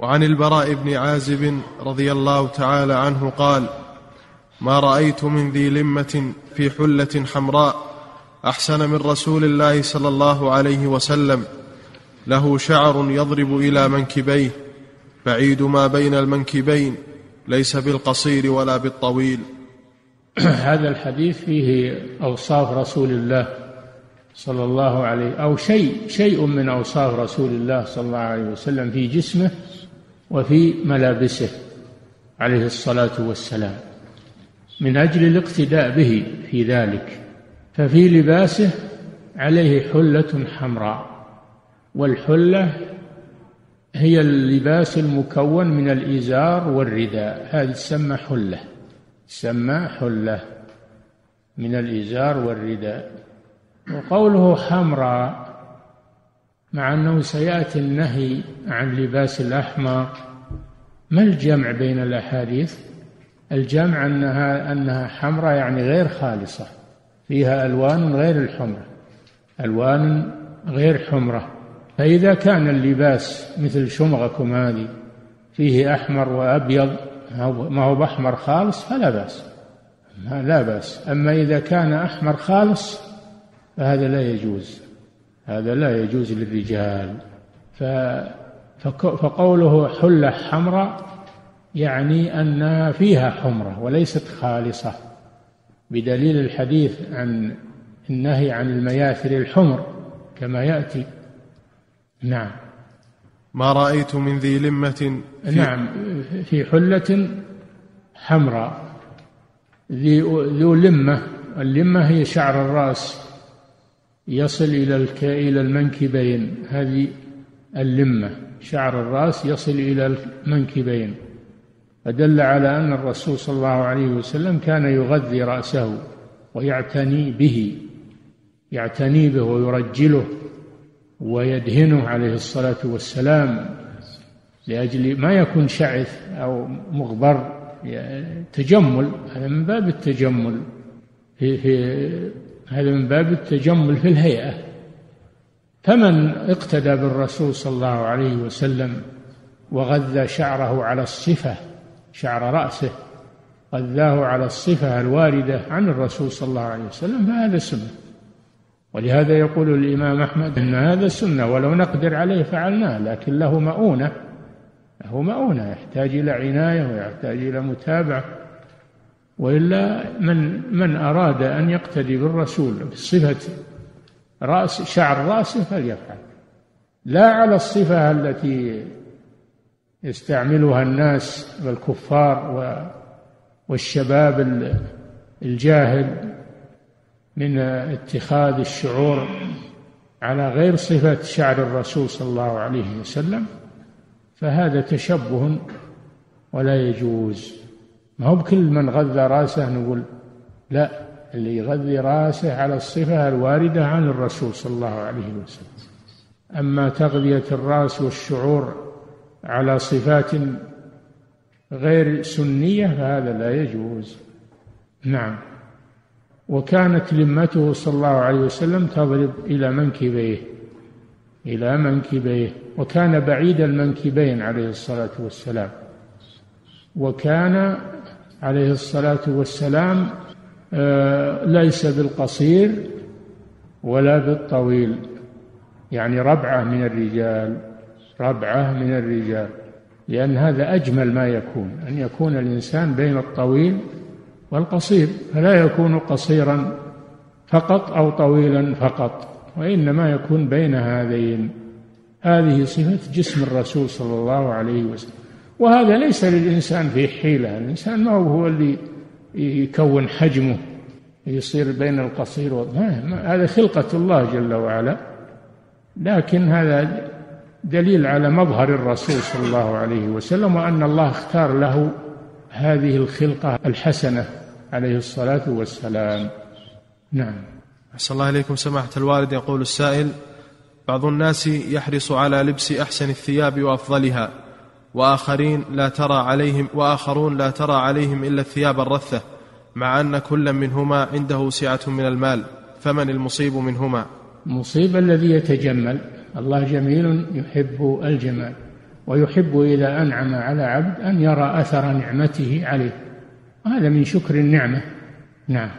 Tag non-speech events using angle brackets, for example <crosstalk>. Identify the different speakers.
Speaker 1: وعن البراء بن عازب رضي الله تعالى عنه قال ما رأيت من ذي لمة في حلة حمراء أحسن من رسول الله صلى الله عليه وسلم. له شعر يضرب إلى منكبيه بعيد ما بين المنكبين ليس بالقصير ولا بالطويل. <clears throat>
Speaker 2: هذا الحديث فيه أوصاف رسول الله صلى الله عليه أو شيء شيء من أوصاف رسول الله صلى الله عليه وسلم في جسمه وفي ملابسه عليه الصلاة والسلام. من أجل الاقتداء به في ذلك ففي لباسه عليه حلة حمراء. والحلة هي اللباس المكون من الإزار والرداء. هذه تسمى حلة تسمى حلة من الإزار والرداء. وقوله حمراء مع أنه سيأتي النهي عن لباس الأحمر. ما الجمع بين الأحاديث؟ الجمع أنها أنها حمراء يعني غير خالصة فيها ألوان غير الحمرة ألوان غير حمرة. فإذا كان اللباس مثل شمغكم هذه فيه أحمر وأبيض ما هو بأحمر خالص فلا بأس. لا بأس. أما إذا كان أحمر خالص فهذا لا يجوز. هذا لا يجوز للرجال. فقوله حلة حمراء يعني أن فيها حمرة وليست خالصة بدليل الحديث عن النهي عن المياثر الحمر كما يأتي. نعم.
Speaker 1: ما رأيت من ذي لمة في
Speaker 2: نعم في حلة حمراء. ذو لمة. اللمة هي شعر الرأس. يصل إلى إلى المنكبين. هذه اللمة. شعر الرأس يصل إلى المنكبين. فدل على أن الرسول صلى الله عليه وسلم كان يغذي رأسه ويعتني به يعتني به ويرجله ويدهنه عليه الصلاة والسلام لأجل ما يكون شعث أو مغبر تجمل هذا من باب التجمل. في في هذا من باب التجمل في الهيئة. فمن اقتدى بالرسول صلى الله عليه وسلم وغذى شعره على الصفة شعر رأسه غذاه على الصفة الواردة عن الرسول صلى الله عليه وسلم فهذا سنة. ولهذا يقول الإمام أحمد أن هذا سنة ولو نقدر عليه فعلناه لكن له مؤونة له مؤونة يحتاج إلى عناية ويحتاج إلى متابعة. وإلا من من أراد أن يقتدي بالرسول بصفة رأس شعر رأسه فليفعل. لا على الصفة التي يستعملها الناس والكفار والشباب الجاهل من اتخاذ الشعور على غير صفة شعر الرسول صلى الله عليه وسلم فهذا تشبه ولا يجوز. ما هو بكل من غذى راسه نقول لا اللي يغذي راسه على الصفة الواردة عن الرسول صلى الله عليه وسلم. أما تغذية الرأس والشعور على صفات غير سنية فهذا لا يجوز. نعم. وكانت لمته صلى الله عليه وسلم تضرب إلى منكبيه إلى منكبيه وكان بعيد المنكبين عليه الصلاة والسلام. وكان عليه الصلاة والسلام آه، ليس بالقصير ولا بالطويل يعني ربعة من الرجال ربعة من الرجال لأن هذا أجمل ما يكون أن يكون الإنسان بين الطويل والقصير فلا يكون قصيرا فقط أو طويلا فقط وإنما يكون بين هذين. هذه صفة جسم الرسول صلى الله عليه وسلم. وهذا ليس للإنسان فيه حيلة. الإنسان ما هو اللي يكون حجمه يصير بين القصير هذا خلقة الله جل وعلا. لكن هذا دليل على مظهر الرسول صلى الله عليه وسلم وأن الله اختار له هذه الخلقة الحسنة عليه الصلاة والسلام. نعم.
Speaker 1: أحسن الله إليكم. سماحة الوالد يقول السائل بعض الناس يحرص على لبس أحسن الثياب وأفضلها. وآخرين لا ترى عليهم وآخرون لا ترى عليهم إلا الثياب الرثة مع أن كل منهما عنده سعة من المال فمن المصيب منهما؟
Speaker 2: المصيب الذي يتجمل الله جميل يحب الجمال ويحب إذا أنعم على عبد أن يرى أثر نعمته عليه وهذا من شكر النعمة. نعم.